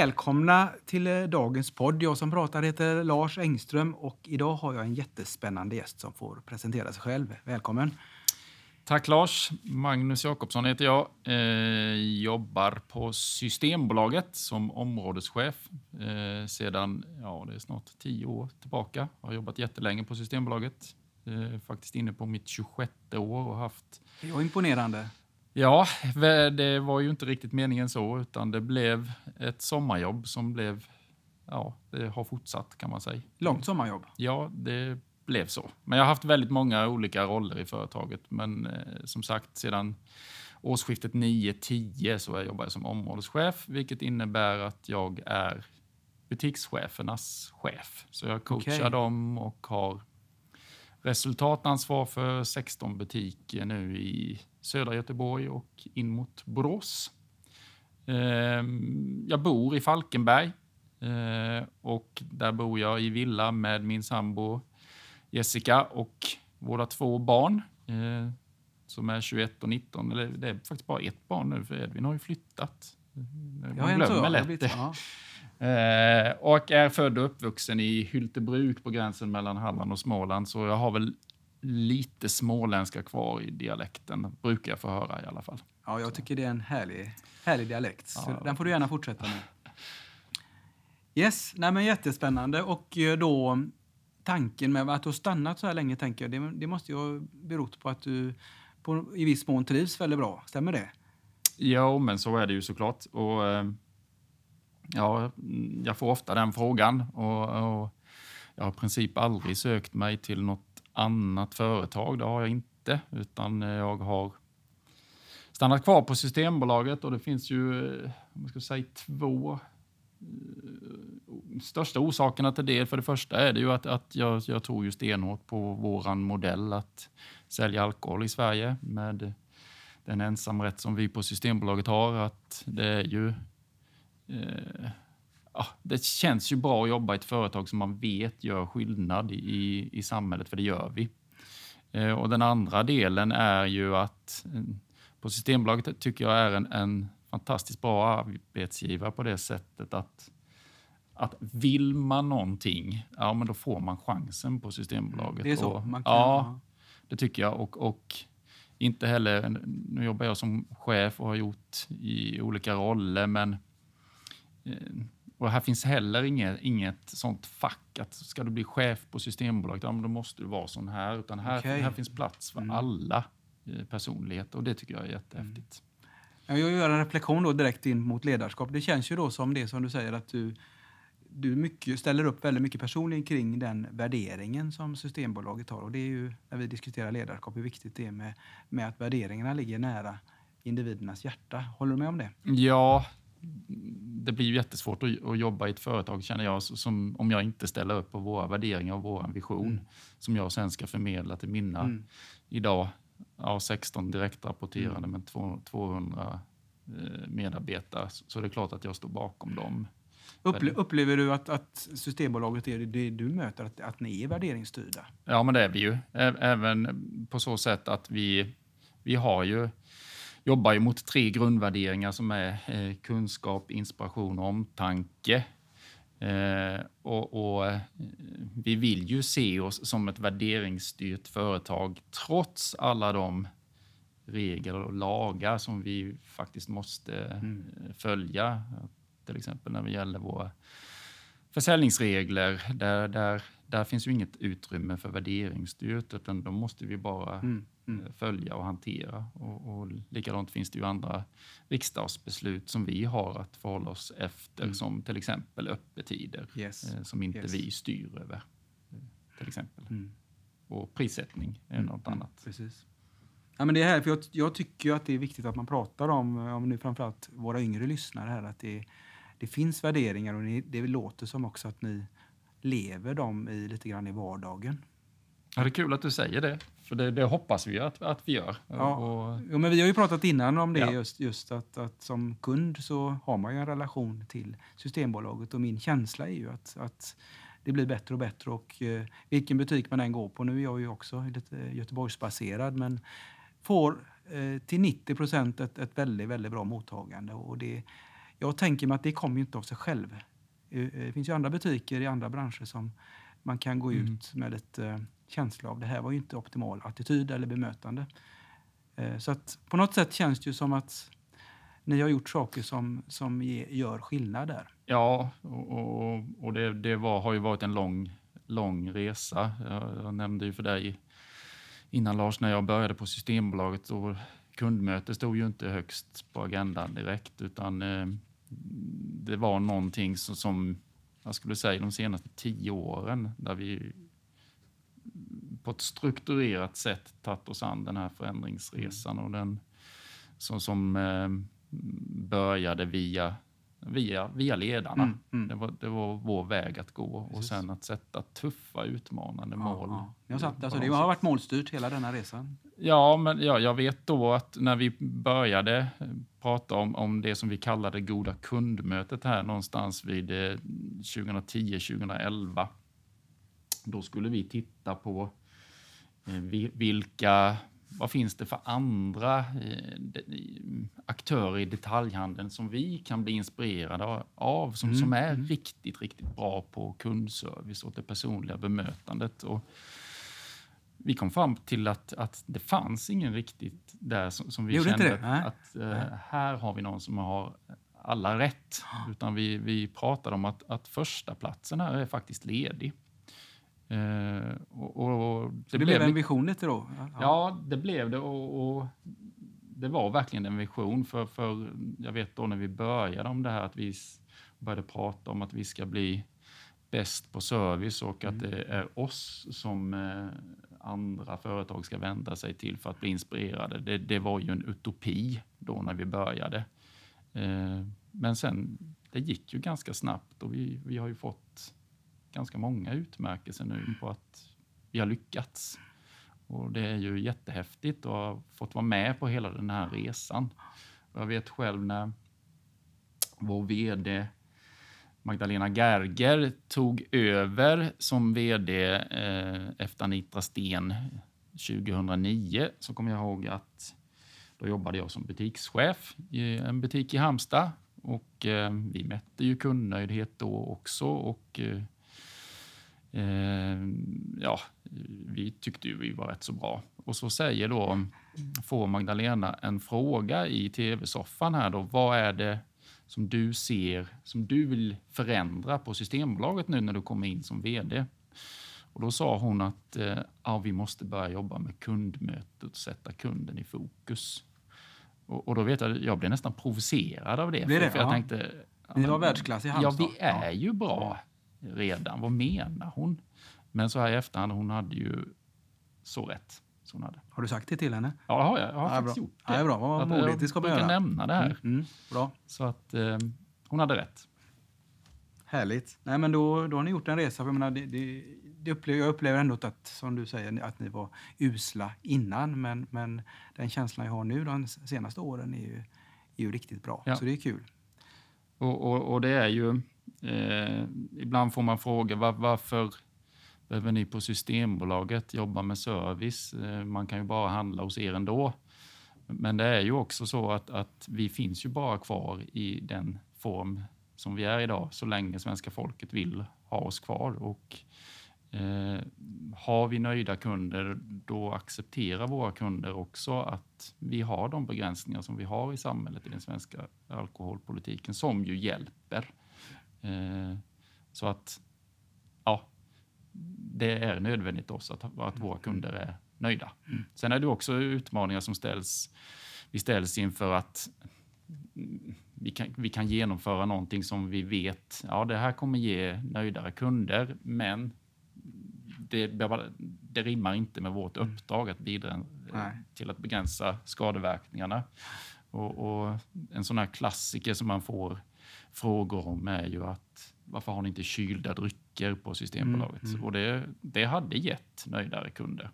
Välkomna till eh, dagens podd. Jag som pratar heter Lars Engström och idag har jag en jättespännande gäst som får presentera sig själv. Välkommen! Tack Lars! Magnus Jakobsson heter jag. Eh, jobbar på Systembolaget som områdeschef eh, sedan ja, det är snart tio år tillbaka. Jag har jobbat jättelänge på Systembolaget. Eh, faktiskt inne på mitt 26 år och haft... Det var imponerande. Ja, det var ju inte riktigt meningen så, utan det blev ett sommarjobb som blev, ja, det har fortsatt kan man säga. Långt sommarjobb? Ja, det blev så. Men jag har haft väldigt många olika roller i företaget, men eh, som sagt sedan årsskiftet 9-10 så jag jobbar jag som områdeschef, vilket innebär att jag är butikschefernas chef. Så jag coachar okay. dem och har resultatansvar för 16 butiker nu i södra Göteborg och in mot Borås. Ehm, jag bor i Falkenberg eh, och där bor jag i villa med min sambo Jessica och våra två barn eh, som är 21 och 19. Eller det är faktiskt bara ett barn nu för Edvin har ju flyttat. Man jag glömmer lätt det. Eh, och är född och uppvuxen i Hyltebruk på gränsen mellan Halland och Småland. Så jag har väl lite småländska kvar i dialekten, brukar jag få höra i alla fall. Ja, jag tycker det är en härlig, härlig dialekt. Så ja. Den får du gärna fortsätta med. Yes, nej men jättespännande. Och eh, då tanken med att du har stannat så här länge, tänker jag, det, det måste ju ha berott på att du på, i viss mån trivs väldigt bra. Stämmer det? Ja, men så är det ju såklart. Och, eh, ja, jag får ofta den frågan och, och jag har i princip aldrig sökt mig till något annat företag. Det har jag inte, utan jag har stannat kvar på Systembolaget och det finns ju, eh, om ska säga, två eh, största orsakerna till det. För det första är det ju att, att jag, jag tror ju stenhårt på våran modell att sälja alkohol i Sverige med den ensamrätt som vi på Systembolaget har. Att det är ju eh, ja, det känns ju bra att jobba i ett företag som man vet gör skillnad i, i samhället, för det gör vi. Eh, och den andra delen är ju att eh, på Systembolaget tycker jag är en, en fantastiskt bra arbetsgivare på det sättet att att vill man någonting, ja men då får man chansen på Systembolaget. Det är så? Och, kan, ja, det tycker jag. Och, och inte heller, nu jobbar jag som chef och har gjort i olika roller, men eh, och här finns heller inget, inget sånt fack att ska du bli chef på Systembolaget, ja, då måste du vara sån här. Utan här, okay. här finns plats för mm. alla eh, personligheter och det tycker jag är jättehäftigt. Mm. Jag gör en reflektion då direkt in mot ledarskap. Det känns ju då som det som du säger att du, du mycket, ställer upp väldigt mycket personligen kring den värderingen som Systembolaget har. Och det är ju när vi diskuterar ledarskap hur viktigt det är med, med att värderingarna ligger nära individernas hjärta. Håller du med om det? Ja, det blir jättesvårt att, att jobba i ett företag känner jag som om jag inte ställer upp på våra värderingar och vår vision mm. som jag sen ska förmedla till mina mm. idag ja, 16 direktrapporterande mm. med 200 eh, medarbetare så det är klart att jag står bakom dem. Upple upplever du att, att Systembolaget är det du möter, att, att ni är värderingsstyrda? Ja, men det är vi ju. Även på så sätt att vi, vi har ju jobbar ju mot tre grundvärderingar som är eh, kunskap, inspiration och omtanke. Eh, och, och eh, vi vill ju se oss som ett värderingsstyrt företag trots alla de regler och lagar som vi faktiskt måste mm. följa. Till exempel när det gäller våra försäljningsregler. Där, där, där finns ju inget utrymme för värderingsstyrt utan då måste vi bara mm mm. Eh, följa och hantera. Och, och likadant finns det ju andra riksdagsbeslut som vi har att förhålla oss efter, mm. som till exempel öppettider, yes. eh, som inte yes. vi styr över. Eh, till exempel. Mm. Och prissättning är mm. något mm. annat. Precis. Ja, men det här, för jag, jag tycker att det är viktigt att man pratar om, om nu framförallt våra yngre lyssnare här, att det, det finns värderingar och det, det låter som också att ni lever dem i, lite grann i vardagen. Ja, det är kul att du säger det. För det, det hoppas vi att, att vi gör. Ja. Och, Jo, men vi har ju pratat innan om det, Ja. just, just att, att som kund så har man ju en relation till Systembolaget och min känsla är ju att, att det blir bättre och bättre och eh, vilken butik man än går på, nu är jag ju också lite Göteborgsbaserad, men får eh, till 90 procent ett, ett väldigt, väldigt bra mottagande och det, jag tänker mig att det kommer ju inte av sig själv. Eh, eh, Det finns ju andra butiker i andra branscher som man kan gå Mm. ut med lite känsla av det här var ju inte optimal attityd eller bemötande. Eh, så att på något sätt känns det ju som att ni har gjort saker som, som ge, gör skillnad där. ja, och, och, och det, det var, har ju varit en lång, lång resa. Jag, jag nämnde ju för dig innan Lars, när jag började på Systembolaget och kundmöte stod ju inte högst på agendan direkt, utan eh, det var någonting som, som jag skulle säga de senaste tio åren där vi på ett strukturerat sätt tagit oss an den här förändringsresan och den som, som eh, började via, via, via ledarna. Mm, mm. Det, var, det var vår väg att gå och Precis. sen att sätta tuffa utmanande mål. Ja, Ni har satt, alltså, det har varit målstyrt hela denna resan. Ja, men ja, jag vet då att när vi började eh, prata om, om det som vi kallade goda kundmötet här någonstans vid eh, 2010-2011. Då skulle vi titta på vilka, vad finns det för andra eh, aktörer i detaljhandeln som vi kan bli inspirerade av, som, som är riktigt, riktigt bra på kundservice och det personliga bemötandet. Och vi kom fram till att, att det fanns ingen riktigt där som, som vi Gjorde kände? Nej. att eh, här har vi någon som har alla rätt. Utan vi, vi pratade om att, att första platsen här är faktiskt ledig. Eh, och, och Så det blev en vision lite då? Ja, det blev det. Och, och det var verkligen en vision. För, för jag vet då när vi började om det här att vi började prata om att vi ska bli bäst på service och att det är oss som eh, andra företag ska vända sig till för att bli inspirerade. Det, det var ju en utopi då när vi började. Eh, men sen, det gick ju ganska snabbt och vi, vi har ju fått ganska många utmärkelser nu på att vi har lyckats. Och det är ju jättehäftigt att ha fått vara med på hela den här resan. Jag vet själv när vår vd Magdalena Gerger tog över som vd eh, efter Anitra Sten 2009 så kommer jag ihåg att då jobbade jag som butikschef i en butik i Halmstad och eh, vi mätte ju kundnöjdhet då också och eh, ja, vi tyckte ju vi var rätt så bra. Och så säger då, får Magdalena en fråga i tv-soffan här då, vad är det som du ser, som du vill förändra på Systembolaget nu när du kommer in som vd? Och då sa hon att eh, ja, vi måste börja jobba med kundmötet och sätta kunden i fokus. Och, och då vet jag, jag blev nästan provocerad av det. Blir det? För, jag Ja. tänkte... ja, Ni var världsklass i Ja, Halmstad. vi är ju bra redan. Vad menar hon? Men så här i efterhand, hon hade ju så rätt. Så hon hade. Har du sagt det till henne? Ja, det har jag. Jag har Ja, faktiskt bra. gjort det. Ja, bra. Vad modigt. jag Det ska man brukar nämna det här. Mm, mm, bra. Så att eh, hon hade rätt. Härligt. Nej, men då, då har ni gjort en resa. För jag, menar, det, det, det upplever, jag upplever ändå att, som du säger, att ni var usla innan. Men, men den känslan jag har nu de senaste åren är ju, är ju riktigt bra. Ja. Så det är kul. Och, och, och det är ju... Eh, ibland får man fråga var, varför behöver ni på Systembolaget jobba med service? Eh, man kan ju bara handla hos er ändå. Men det är ju också så att, att vi finns ju bara kvar i den form som vi är idag så länge svenska folket vill ha oss kvar. Och eh, har vi nöjda kunder, då accepterar våra kunder också att vi har de begränsningar som vi har i samhället i den svenska alkoholpolitiken som ju hjälper. Eh, så att, ja, det är nödvändigt också att, att våra kunder är nöjda. Sen är det också utmaningar som ställs. Vi ställs inför att mm, vi kan, vi kan genomföra någonting som vi vet, ja det här kommer ge nöjdare kunder, men det, det rimmar inte med vårt uppdrag att bidra Nej. till att begränsa skadeverkningarna. Och, och en sån här klassiker som man får frågor om är ju att varför har ni inte kylda drycker på Systembolaget. Mm, mm. Och det, det hade gett nöjdare kunder.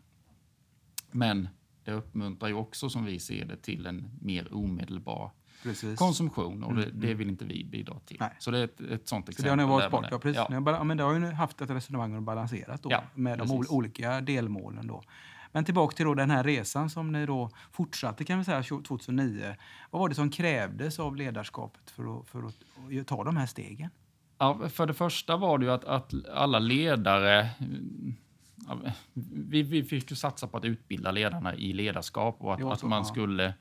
Men det uppmuntrar ju också som vi ser det till en mer omedelbar Precis. konsumtion och det, Mm, det vill inte vi bidra till. Nej. Så det är ett, ett sånt Så exempel. det har ni varit där bort, ja, precis. Ja. Men det har ju haft ett resonemang och balanserat då Ja, med de precis. olika delmålen då. Men tillbaka till då den här resan som ni då fortsatte kan vi säga 2009. Vad var det som krävdes av ledarskapet för att, för att ta de här stegen? Ja, för det första var det ju att, att alla ledare... Vi, vi fick ju satsa på att utbilda ledarna i ledarskap och att, att man skulle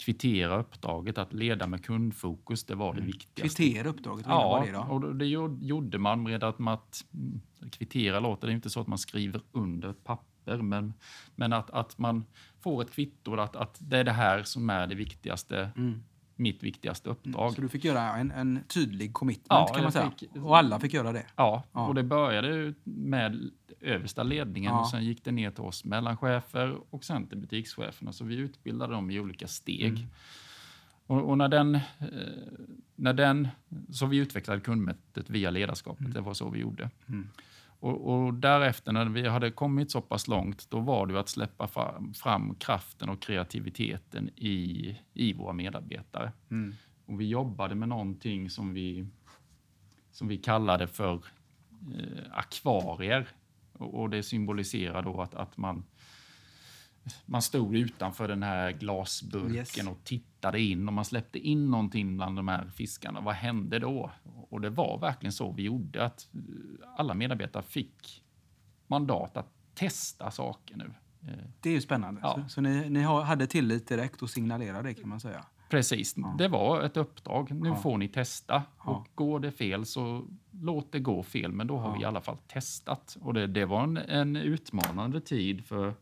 kvittera uppdraget. Att leda med kundfokus, det var det viktigaste. Kvittera uppdraget, vad Ja, det då? och det gjo- gjorde man med att, man att mm, kvittera låter det är inte så att man skriver under ett papper, men, men att, att man får ett kvitto att, att det är det här som är det viktigaste, Mm. Mitt viktigaste uppdrag. Så du fick göra en, en tydlig commitment Ja, kan man säga. fick- Och alla fick göra det. Ja, Ja. och det började med översta ledningen Ja. och sen gick det ner till oss mellanchefer och sen till butikscheferna. Så vi utbildade dem i olika steg. Mm. Och, och när, den, eh, när den... Så vi utvecklade kundmötet via ledarskapet. Det var så vi gjorde. Mm. Och, och därefter när vi hade kommit så pass långt, då var det att släppa fram, fram kraften och kreativiteten i, i våra medarbetare. Mm. Och vi jobbade med någonting som vi, som vi kallade för eh, akvarier. Och, och det symboliserar då att, att man, man stod utanför den här glasburken Yes. och tittade in och man släppte in någonting bland de här fiskarna. Vad hände då? Och det var verkligen så vi gjorde, att eh, alla medarbetare fick mandat att testa saker nu. Eh, Det är ju spännande. Ja. Så, så ni, ni hade tillit direkt och signalerade det kan man säga. Precis, det var ett uppdrag. Nu Ja. får ni testa. Ja. Och går det fel så låt det gå fel, men då har Ja. vi i alla fall testat. Och det, det var en, en utmanande tid för,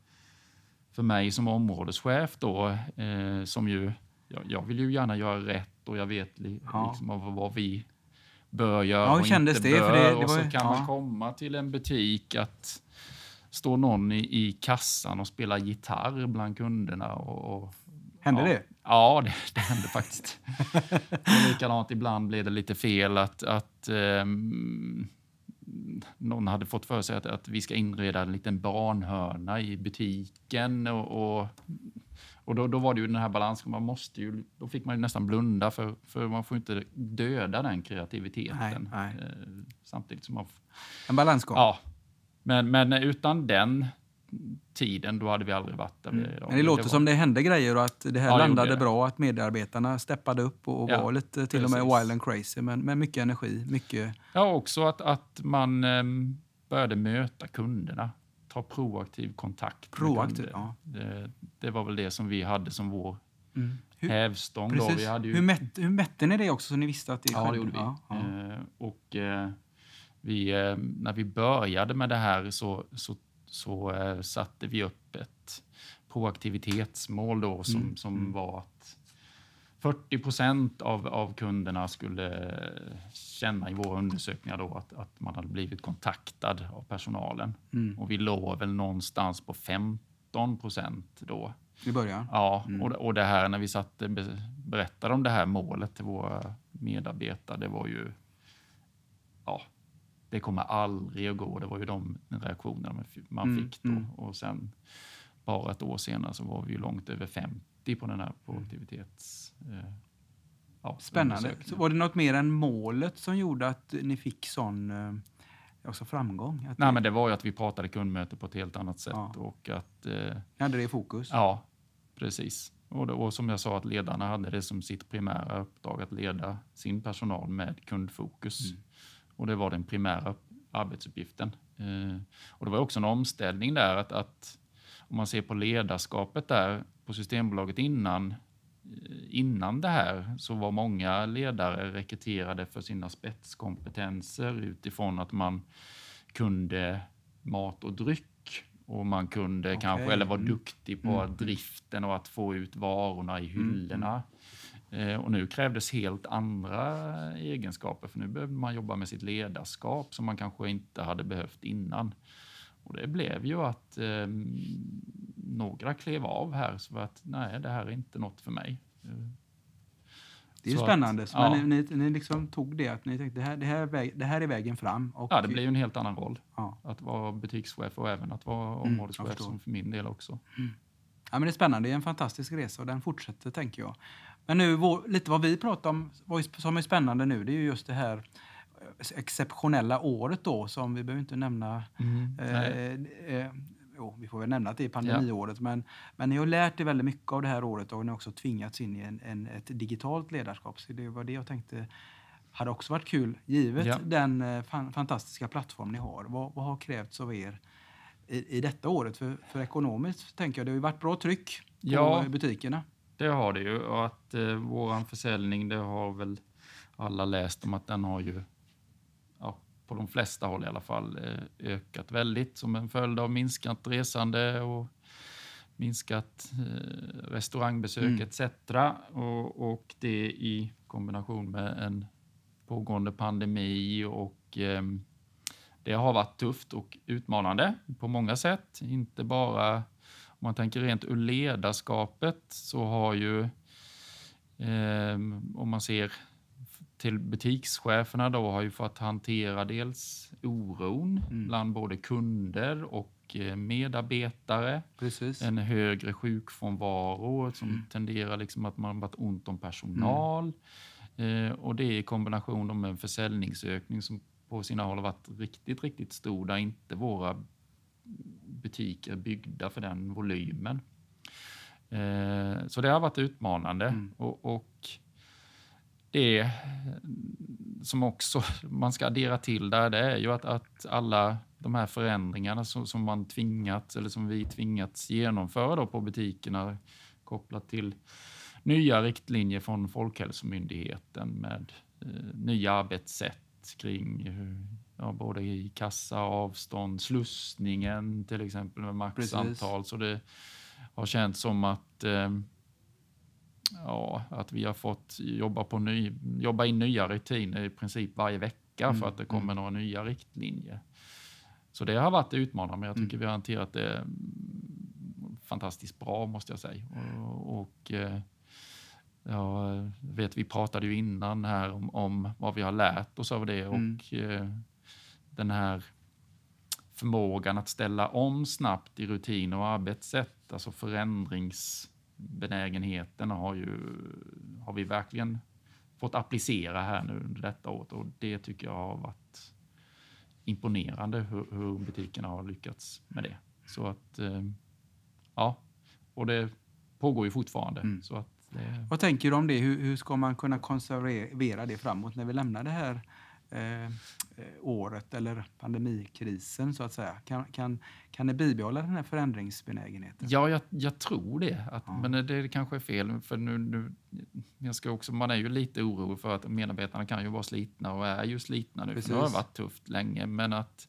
för mig som områdeschef då, eh, som ju, jag, jag vill ju gärna göra rätt och jag vet li, Ja. liksom vad, vi bör göra Ja, och inte det? bör. För det- det och var så ju- kan ja. man komma till en butik att står någon i, i kassan och spelar gitarr bland kunderna. Och, och Hände ja. det? Ja, det, det hände faktiskt. och likadant, ibland blev det lite fel att, att ehm, någon hade fått för sig att, att vi ska inreda en liten barnhörna i butiken. Och, och, och då, då var det ju den här balansen, man måste ju, då fick man ju nästan blunda för, för man får inte döda den kreativiteten. Nej, nej. Eh, Samtidigt som man... En balansgång. Ja, men, men utan den tiden, då hade vi aldrig varit där vi är idag. Mm. Men det låter var- som det hände grejer och att det här Ja, det landade det. bra, att medarbetarna steppade upp och, och Ja, var lite till och med precis. wild and crazy, men med mycket energi, mycket... Ja, också att, att man ehm, började möta kunderna. Ta proaktiv kontakt. Proaktiv, ja. Det, det var väl det som vi hade som vår Hur, hävstång. Då. precis. Vi hade ju, hur, mätte, hur mätte ni det också så ni visste att det ja, det gjorde vi. Ja, ja. Eh, och eh, vi, eh, när vi började med det här så, så, så eh, satte vi upp ett proaktivitetsmål då som, Mm, som var att 40 procent av, av kunderna skulle känna i våra undersökningar då att, att man hade blivit kontaktad av personalen. Mm. Och vi låg väl någonstans på 15 procent då. I början? Ja, Mm. och, och det här när vi satt, be- berättade om det här målet till våra medarbetare, det var ju... Ja, det kommer aldrig att gå. Det var ju de reaktionerna man Mm, fick då. mm. Och sen bara ett år senare så var vi ju långt över 50 på den här produktivitets... Eh, ja, Spännande. Så var det något mer än målet som gjorde att ni fick sån eh, också framgång? Att Nej, ni, men det var ju att vi pratade kundmöte på ett helt annat sätt Ja. och att eh, ni hade det i fokus? Ja, precis. Och, det, och som jag sa, att ledarna hade det som sitt primära uppdrag att leda sin personal med kundfokus. Mm. Och det var den primära upp- arbetsuppgiften. Eh, och det var också en omställning där att, att om man ser på ledarskapet där på Systembolaget innan eh, Innan det här så var många ledare rekryterade för sina spetskompetenser utifrån att man kunde mat och dryck och man kunde Okej. kanske, eller var Mm. duktig på Mm. driften och att få ut varorna i hyllorna. Eh, och nu krävdes helt andra egenskaper för nu behövde man jobba med sitt ledarskap som man kanske inte hade behövt innan. Och det blev ju att eh, några klev av här så att nej, det här är inte något för mig. Eh, Det är ju Så att- spännande. Ja. Men ni, ni, ni liksom tog det att ni tänkte det här, det här, är, väg, det här är vägen fram. Och, Ja, det blir ju en helt annan roll. ja. Att vara butikschef och även att vara Mm, områdeschef förstår. som för min del också. Ja, men det är spännande. Det är en fantastisk resa och den fortsätter, tänker jag. Men nu, vår, lite vad vi pratar om som är spännande nu, det är ju just det här eh, exceptionella året då, som vi behöver inte nämna. Nej. Eh, eh, jo, vi får väl nämna att det är pandemiåret, men, men ni har lärt er väldigt mycket av det här året och ni har också tvingats in i en, en, ett digitalt ledarskap. Så det var det jag tänkte hade också varit kul, givet Ja. den eh, fan, fantastiska plattform ni har. Vad, vad har krävts av er i, i detta året? För, för ekonomiskt tänker jag, det har ju varit bra tryck på Ja. butikerna. Det har det ju. Och att eh, våran försäljning, det har väl alla läst om att den har ju, ja, på de flesta håll i alla fall, eh, ökat väldigt som en följd av minskat resande och minskat eh, restaurangbesök Mm. etc. Och, och det i kombination med en pågående pandemi och ehm, det har varit tufft och utmanande på många sätt. Inte bara om man tänker rent ur ledarskapet så har ju, ehm, om man ser till butikscheferna då, har ju fått hantera dels oron Mm. bland både kunder och eh, medarbetare. Precis. En högre sjukfrånvaro som Mm. tenderar liksom att man varit ont om personal. Eh, och det i kombination med en försäljningsökning som på sina håll har varit riktigt, riktigt stor där inte våra butiker byggda för den volymen. Eh, så det har varit utmanande. Mm. Och, och det som också man ska addera till där, det är ju att, att alla de här förändringarna som, som man tvingats, eller som vi tvingats genomföra på butikerna kopplat till nya riktlinjer från Folkhälsomyndigheten med eh, nya arbetssätt kring hur, ja, både i kassa, avstånd, slussningen till exempel med maxantal. Så det har känts som att eh, ja, att vi har fått jobba, på ny, jobba in nya rutiner i princip varje vecka Mm, för att det kommer några nya riktlinjer. Så det har varit utmanande, men jag tycker Mm. vi har hanterat det mm, fantastiskt bra måste jag säga. Och, och eh, jag vet, vi pratade ju innan här om, om vad vi har lärt oss av det Mm. och eh, den här förmågan att ställa om snabbt i rutiner och arbetssätt, alltså förändringsbenägenheten har, ju, har vi verkligen fått applicera här nu under detta året och det tycker jag har varit imponerande hur, hur butikerna har lyckats med det. Så att, eh, ja, och det pågår ju fortfarande. Mm. Så att det, Vad tänker du om det? Hur, hur ska man kunna konservera det framåt när vi lämnar det här eh, eh, året eller pandemikrisen så att säga? Kan, kan, kan det bibehålla den här förändringsbenägenheten? Ja, jag, jag tror det. Att, Ja. Men det kanske är fel. För nu, nu, jag ska också, man är ju lite orolig för att medarbetarna kan ju vara slitna och är ju slitna nu. För nu har det Precis. varit tufft länge. Men att,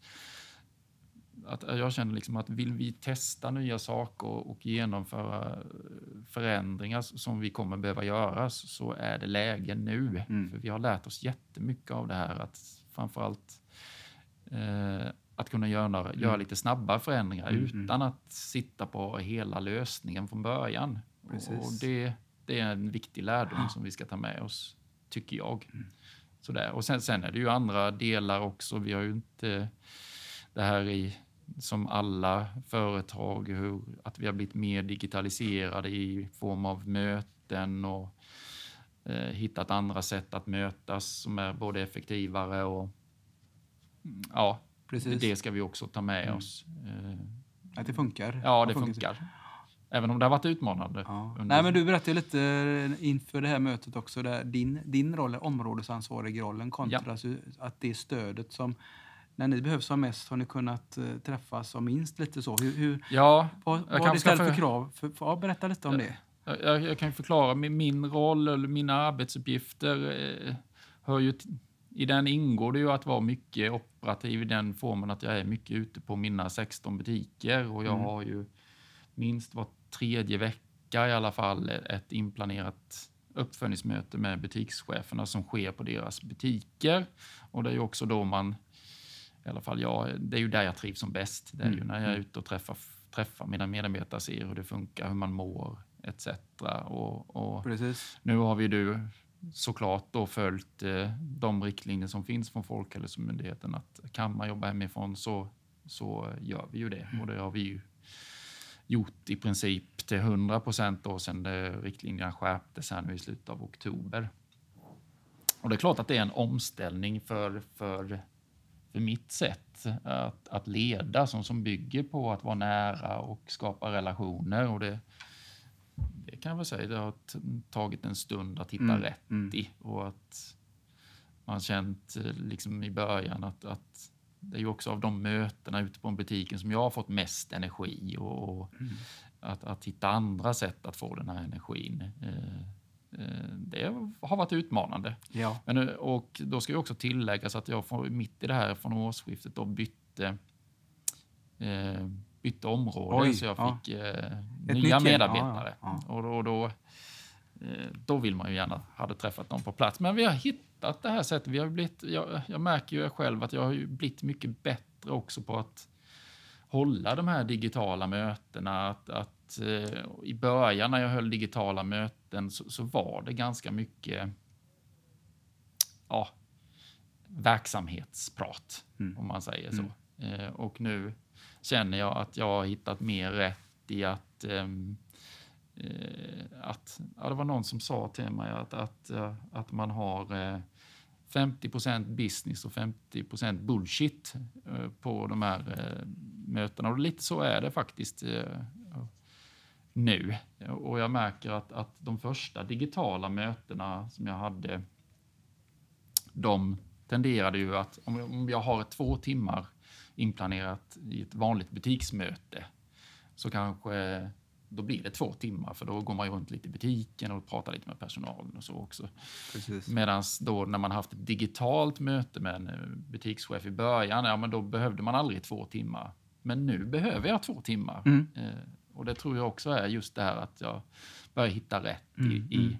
att jag känner liksom att vill vi testa nya saker och genomföra förändringar som vi kommer behöva göra så är det läge nu. Mm. För vi har lärt oss jättemycket av det här. Att framförallt eh, att kunna göra, göra lite snabba förändringar Mm, utan att sitta på hela lösningen från början. Precis. Och det, det är en viktig lärdom som vi ska ta med oss, tycker jag. Mm. Sådär. Och sen, sen är det ju andra delar också. Vi har ju inte det här i som alla företag, hur, att vi har blivit mer digitaliserade i form av möten och hittat andra sätt att mötas som är både effektivare och ja, Precis. det ska vi också ta med Mm. oss. Eh, Att det funkar? Ja, det Har funkar. Även om det har varit utmanande. Ja. under- Nej, men du berättade lite inför det här mötet också, där din, din roll, områdesansvarig rollen kontra så att det stödet som när ni behövs som mest har ni kunnat eh, träffas som minst lite så. Hur, hur, Ja, vad har ska ställt för för- krav? För, för, ja, berätta lite om det. Jag, jag kan förklara. Min, roll eller mina arbetsuppgifter eh, hör ju i den ingår det ju att vara mycket operativ i den formen att jag är mycket ute på mina 16 butiker och jag Mm. har ju minst var tredje vecka i alla fall ett inplanerat uppföljningsmöte med butikscheferna som sker på deras butiker. Och det är ju också då man, i alla fall jag, det är ju där jag trivs som bäst. Det är ju Mm. när jag är ute och träffar, träffar mina medarbetare, ser hur det funkar, hur man mår etc. Och, och Precis. nu har vi du såklart då följt eh, de riktlinjer som finns från Folkhälsomyndigheten att kan man jobba hemifrån så, så gör vi ju det. Och det har vi ju gjort i princip till 100 procent sedan riktlinjerna skärptes här nu i slutet av oktober. Och det är klart att det är en omställning för, för, för mitt sätt att, att leda som, som bygger på att vara nära och skapa relationer. Och det, det kan jag väl säga, det har tagit en stund att hitta mm. rätt mm. i. Och att man känt liksom i början att, att det är ju också av de mötena ute på butiken som jag har fått mest energi och, och mm. att, att hitta andra sätt att få den här energin. Eh, eh, det har varit utmanande. Ja. Men, eh, och då ska jag också tilläggas att jag mitt i det här från årsskiftet då bytte, eh, bytte område Oj, så jag fick ja. eh, nya medarbetare. Ja, och då, då, eh, då vill man ju gärna hade träffat dem på plats. Men vi har hittat det här sättet. Vi har blivit, jag, jag märker ju själv att jag har blivit mycket bättre också på att hålla de här digitala mötena. Att, att eh, I början när jag höll digitala möten så, så var det ganska mycket ja, verksamhetsprat, mm. om man säger så. Mm. Eh, och nu känner jag att jag har hittat mer rätt i att ehm, eh, att, ja, det var någon som sa till mig att, att, eh, att man har eh, 50% business och 50 bullshit eh, på de här mötena. Och lite så är det faktiskt nu. Och jag märker att, att de första digitala mötena som jag hade, de tenderade ju att om jag har två timmar inplanerat i ett vanligt butiksmöte så kanske då blir det två timmar för då går man runt lite i butiken och pratar lite med personalen och så också. Medan då när man haft ett digitalt möte med en eh, butikschef i början, ja men då behövde man aldrig två timmar. Men nu behöver jag två timmar. Mm. Eh, och det tror jag också är just det här att jag börjar hitta rätt mm. i, i mm.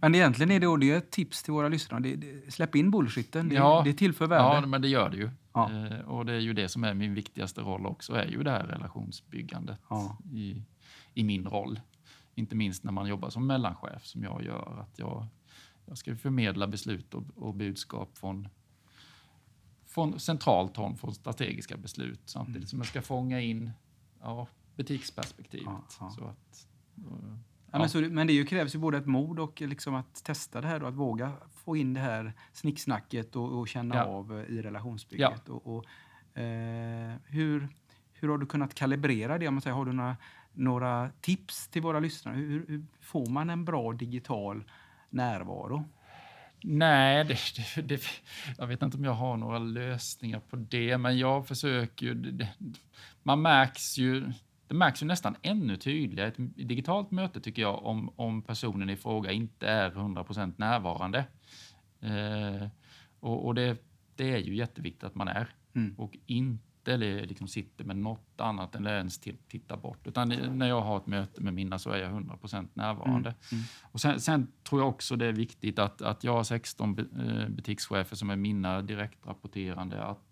Men egentligen är det, det är ett tips till våra lyssnare. Det, det, släpp in bullshitten. Det, ja, det tillför värde. Ja, men det gör det ju. Ja. Eh, och det är ju det som är min viktigaste roll också, är ju det här relationsbyggandet ja. i, i min roll. Inte minst när man jobbar som mellanchef som jag gör. Att jag, jag ska förmedla beslut och, och budskap från, från centralt håll, från strategiska beslut samtidigt mm. som jag ska fånga in ja, butiksperspektivet. Ja, så att, Ja. men, så, men det krävs ju både ett mod och liksom att testa det här och att våga få in det här snicksnacket och, och känna ja. av eh, i relationsbygget. Ja. Och, och eh, hur, hur har du kunnat kalibrera det? Om man säger, har du några, några tips till våra lyssnare? Hur, hur får man en bra digital närvaro? Nej, det, det, det, jag vet inte om jag har några lösningar på det, men jag försöker ju... man märks ju det märks ju nästan ännu tydligare i ett digitalt möte tycker jag om, om personen i fråga inte är 100% närvarande. Eh, och, och det, det, är ju jätteviktigt att man är mm. och inte liksom sitter med något annat eller ens tittar bort. Utan när jag har ett möte med mina så är jag 100% närvarande. Mm. Mm. Och sen, sen, tror jag också det är viktigt att, att jag har 16 eh, butikschefer som är mina direktrapporterande. Att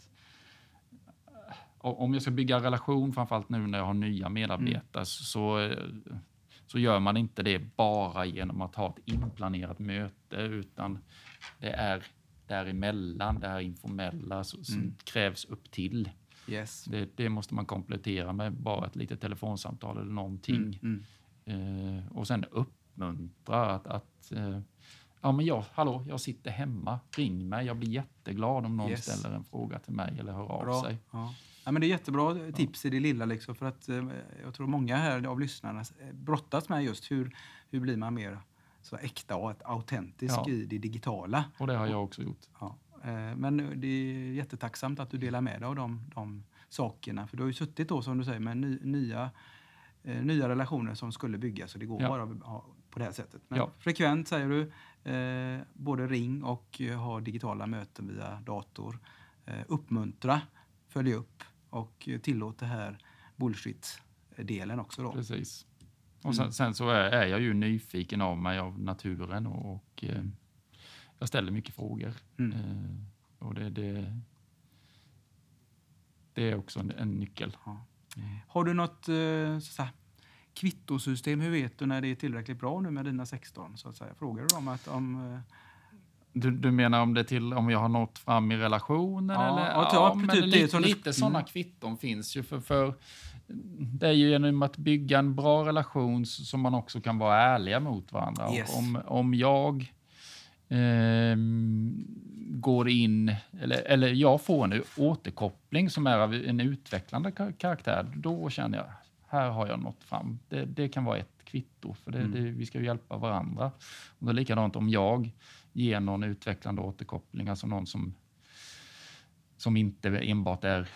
om jag ska bygga relation, framförallt nu när jag har nya medarbetare, mm. så, så gör man inte det bara genom att ha ett inplanerat möte, utan det är däremellan, det här informella, som mm. krävs upp till. Yes. Det, det, måste man komplettera med bara ett litet telefonsamtal eller någonting. Mm. Eh, och sen uppmuntra att, att eh, ja, men jag, hallå, jag sitter hemma, ring mig. Jag blir jätteglad om någon yes. ställer en fråga till mig eller hör av Bra. sig. Ja. Ja, men det är jättebra tips i det lilla. Liksom, för att, eh, jag tror många här av lyssnarna eh, brottas med just hur, hur blir man mer så äkta och autentisk ja. i det digitala. Och det har jag också gjort. Ja. Eh, men det är jättetacksamt att du delar med dig av de, de sakerna. För du har ju suttit då, som du säger, med ny, nya, nya relationer som skulle byggas och det går ja. bara på det här sättet. Men ja. frekvent säger du, både ring och ha digitala möten via dator. Uppmuntra, följ upp och tillåt det här bullshit-delen också. Då. Precis. Och sen, mm. sen så är, är, jag ju nyfiken av mig av naturen och, och eh, jag ställer mycket frågor. Mm. Eh, och det, det, det, är också en, en nyckel. Ja. Har du något eh, så kvittosystem, hur vet du när det är tillräckligt bra nu med dina 16? Så att säga? Frågar du dem att om... Eh, du, du menar om det till om jag har nått fram i relationen? Ja, eller? ja, ja, typ men det lite, du- lite sådana kvitton finns ju. För, för det är ju genom att bygga en bra relation som man också kan vara ärliga mot varandra. Yes. Om, om jag ehm, går in, eller, eller jag får en återkoppling som är av en utvecklande ka- karaktär, då känner jag här har jag nått fram. Det, det kan vara ett kvitto, för det, Mm. det, vi ska ju hjälpa varandra. Och det är likadant om jag ger någon utvecklande återkoppling, alltså någon som, som inte enbart är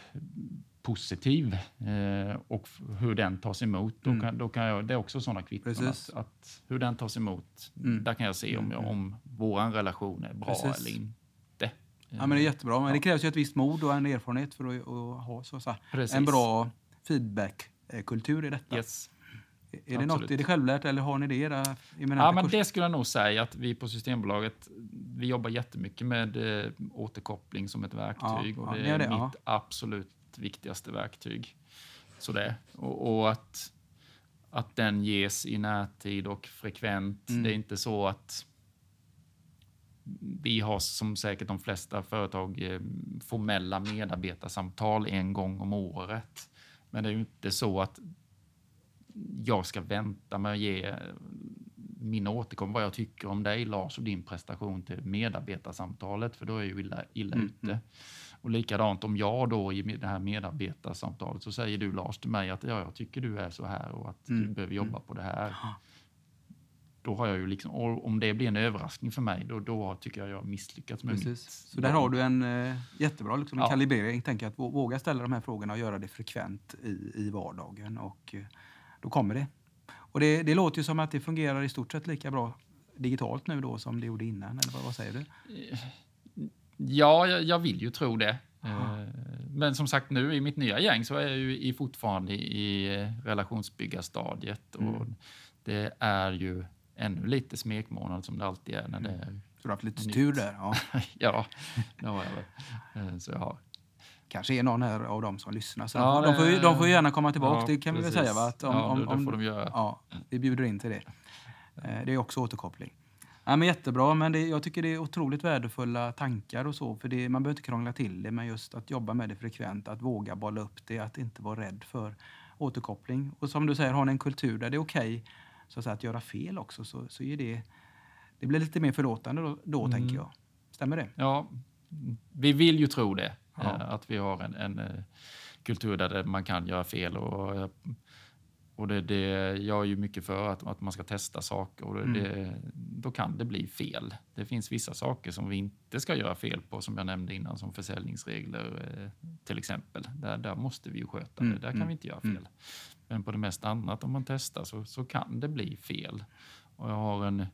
positiv eh, och hur den tas emot. Då Mm. kan, då kan jag, det är också sådana kvitton. Att, att hur den tas emot, Mm. där kan jag se om, jag, Mm, om vår relation är bra Precis. eller inte. Ja, men det är jättebra. Men Ja. det krävs ju ett visst mod och en erfarenhet för att, att ha så, så en bra feedback-kultur i detta. Yes. Är det något, är det självlärt eller har ni det i era eminenta Ja, men kurser? det skulle jag nog säga att vi på Systembolaget, vi jobbar jättemycket med eh, återkoppling som ett verktyg Ja, och ja, det ni är det, mitt ja. absolut viktigaste verktyg. Så det. Och, och att, att den ges i närtid och frekvent. Mm. Det är inte så att vi har som säkert de flesta företag eh, formella medarbetarsamtal en gång om året. Men det är ju inte så att jag ska vänta med att ge min återkom vad jag tycker om dig Lars och din prestation till medarbetarsamtalet för då är jag ju illa, illa Mm, ute. Och likadant om jag då i det här medarbetarsamtalet så säger du Lars till mig att ja, jag tycker du är så här och att du Mm, behöver jobba på det här. Då har jag ju liksom, om det blir en överraskning för mig, då, då tycker jag jag har misslyckats med mitt. Precis. Så där har du en eh, jättebra liksom, en Ja. kalibrering. Tänker att vå- våga ställa de här frågorna och göra det frekvent i, i vardagen. Och eh, då kommer det. Och det, det låter ju som att det fungerar i stort sett lika bra digitalt nu då som det gjorde innan. Eller vad, vad säger du? Ja, jag, jag vill ju tro det. Eh, Men som sagt, nu i mitt nya gäng så är jag ju i, fortfarande i eh, relationsbyggarstadiet och Mm. det är ju ännu lite smekmånad som det alltid är när det är... Så du har haft lite Nytt. tur där. Ja. Ja, det har jag väl. Eh, Så jag har. Kanske är någon här av dem som lyssnar. Så Ja, de, de, får, det- de får gärna komma tillbaka. Ja, det kan vi väl precis. säga. Va? Att om, Ja, om, det- det om, får de göra. Ja, vi bjuder in till det. Eh, Det är också återkoppling. Ja, men jättebra, men det, jag tycker det är otroligt värdefulla tankar och så. För det, man behöver inte krångla till det, men just att jobba med det frekvent, att våga bolla upp det, att inte vara rädd för återkoppling. Och som du säger, har ni en kultur där det är okej så att, säga, att göra fel också, så, så är det, det blir lite mer förlåtande då, då Mm. tänker jag. Stämmer det? Ja, vi vill ju tro det. Ja. eh, Att vi har en, en eh, kultur där man kan göra fel. Och, och det, det, jag är ju mycket för att, att man ska testa saker och det, Mm. då kan det bli fel. Det finns vissa saker som vi inte ska göra fel på, som jag nämnde innan, som försäljningsregler eh, till exempel. Där, där måste vi ju sköta Mm, det. Där kan mm, vi inte göra mm. fel. Men på det mesta annat, om man testar, så, så kan det bli fel. Och jag har en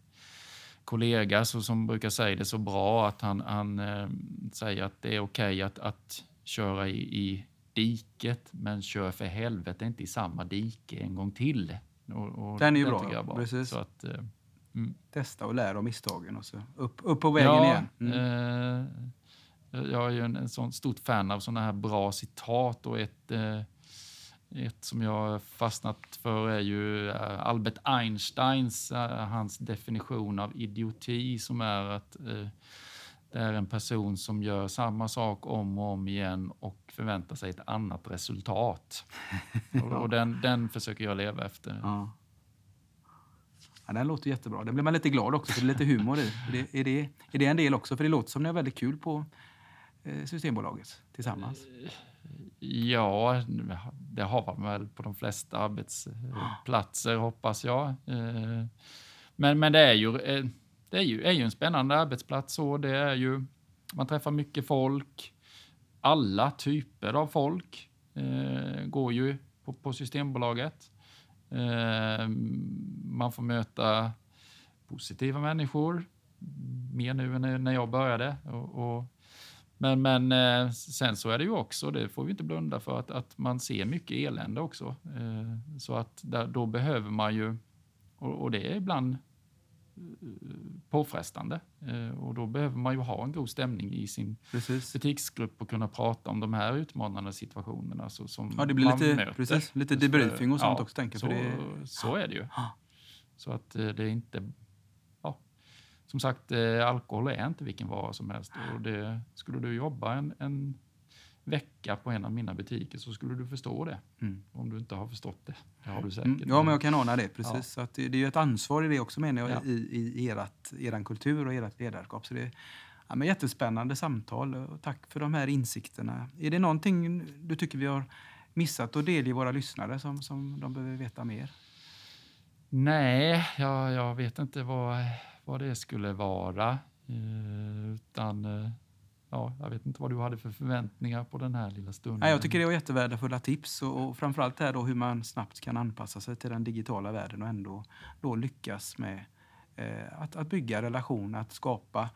kollega så, som brukar säga det så bra att han, han eh, säger att det är okej att, att köra i, i diket men kör för helvete inte i samma dike en gång till. Och, och Den är ju det bra, är Precis. Så att, eh, Testa och lära av misstagen och så upp, upp på vägen ja, igen. Mm. eh, jag är ju en, en sån stort fan av såna här bra citat och ett, eh, ett som jag fastnat för är ju eh, Albert Einsteins, eh, hans definition av idioti som är att eh, det är en person som gör samma sak om och om igen och förväntar sig ett annat resultat. och den, den försöker jag leva efter. Ja. Ja, den låter jättebra. Den blir man lite glad också, för det är lite humor i. Är det, är, det, är det en del också? För det låter som ni har väldigt kul på Systembolaget tillsammans. Ja, det har man väl på de flesta arbetsplatser hoppas jag. Eh, men, men det är ju, eh, det är ju, är ju en spännande arbetsplats. Så det är ju, man träffar mycket folk. Alla typer av folk eh, går ju på, på Systembolaget. Man får möta positiva människor. Mer nu än när jag började. Och, och, men, men eh, sen så är det ju också, det får vi inte blunda för, att, att man ser mycket elände också. Eh, så att där, då behöver man ju, och, och det är ibland påfrestande. Eh, och då behöver man ju ha en god stämning i sin Precis. butiksgrupp och kunna prata om de här utmanande situationerna så, som Ja, det blir man lite, möter. precis, lite debriefing och sånt ja, också. Tänker, Så, för det, så är det ju. Ja. Så att det är inte... Som sagt, eh, alkohol är inte vilken vara som helst. Och det, skulle du jobba en, en vecka på en av mina butiker så skulle du förstå det. Mm. Om du inte har förstått det. Det har du säkert. Mm, ja, men jag kan ana det. Precis. Ja. Så att det, det är ju ett ansvar i det också menar jag, Ja. i, i erat, eran kultur och ert ledarskap. Så det är ja, men jättespännande samtal och tack för de här insikterna. Är det någonting du tycker vi har missat att delge våra lyssnare som, som de behöver veta mer? Nej, jag, jag vet inte vad, vad det skulle vara. Eh, utan, eh, ja, jag vet inte vad du hade för förväntningar på den här lilla stunden. Nej, jag tycker det var jättevärdefulla tips och, och framförallt här då hur man snabbt kan anpassa sig till den digitala världen och ändå då lyckas med eh, att, att bygga relation, att skapa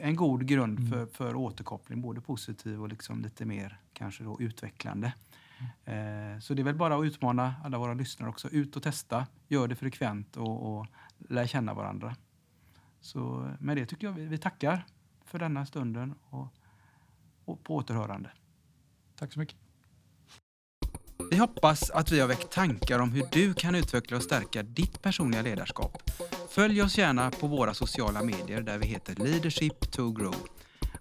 en god grund Mm. för, för återkoppling, både positiv och liksom lite mer kanske då utvecklande. Eh, så det är väl bara att utmana alla våra lyssnare också. Ut och testa, gör det frekvent och, och lär känna varandra. Så med det tycker jag vi, vi tackar för denna stunden och, och på återhörande. Tack så mycket. Vi hoppas att vi har väckt tankar om hur du kan utveckla och stärka ditt personliga ledarskap. Följ oss gärna på våra sociala medier där vi heter Leadership to Grow.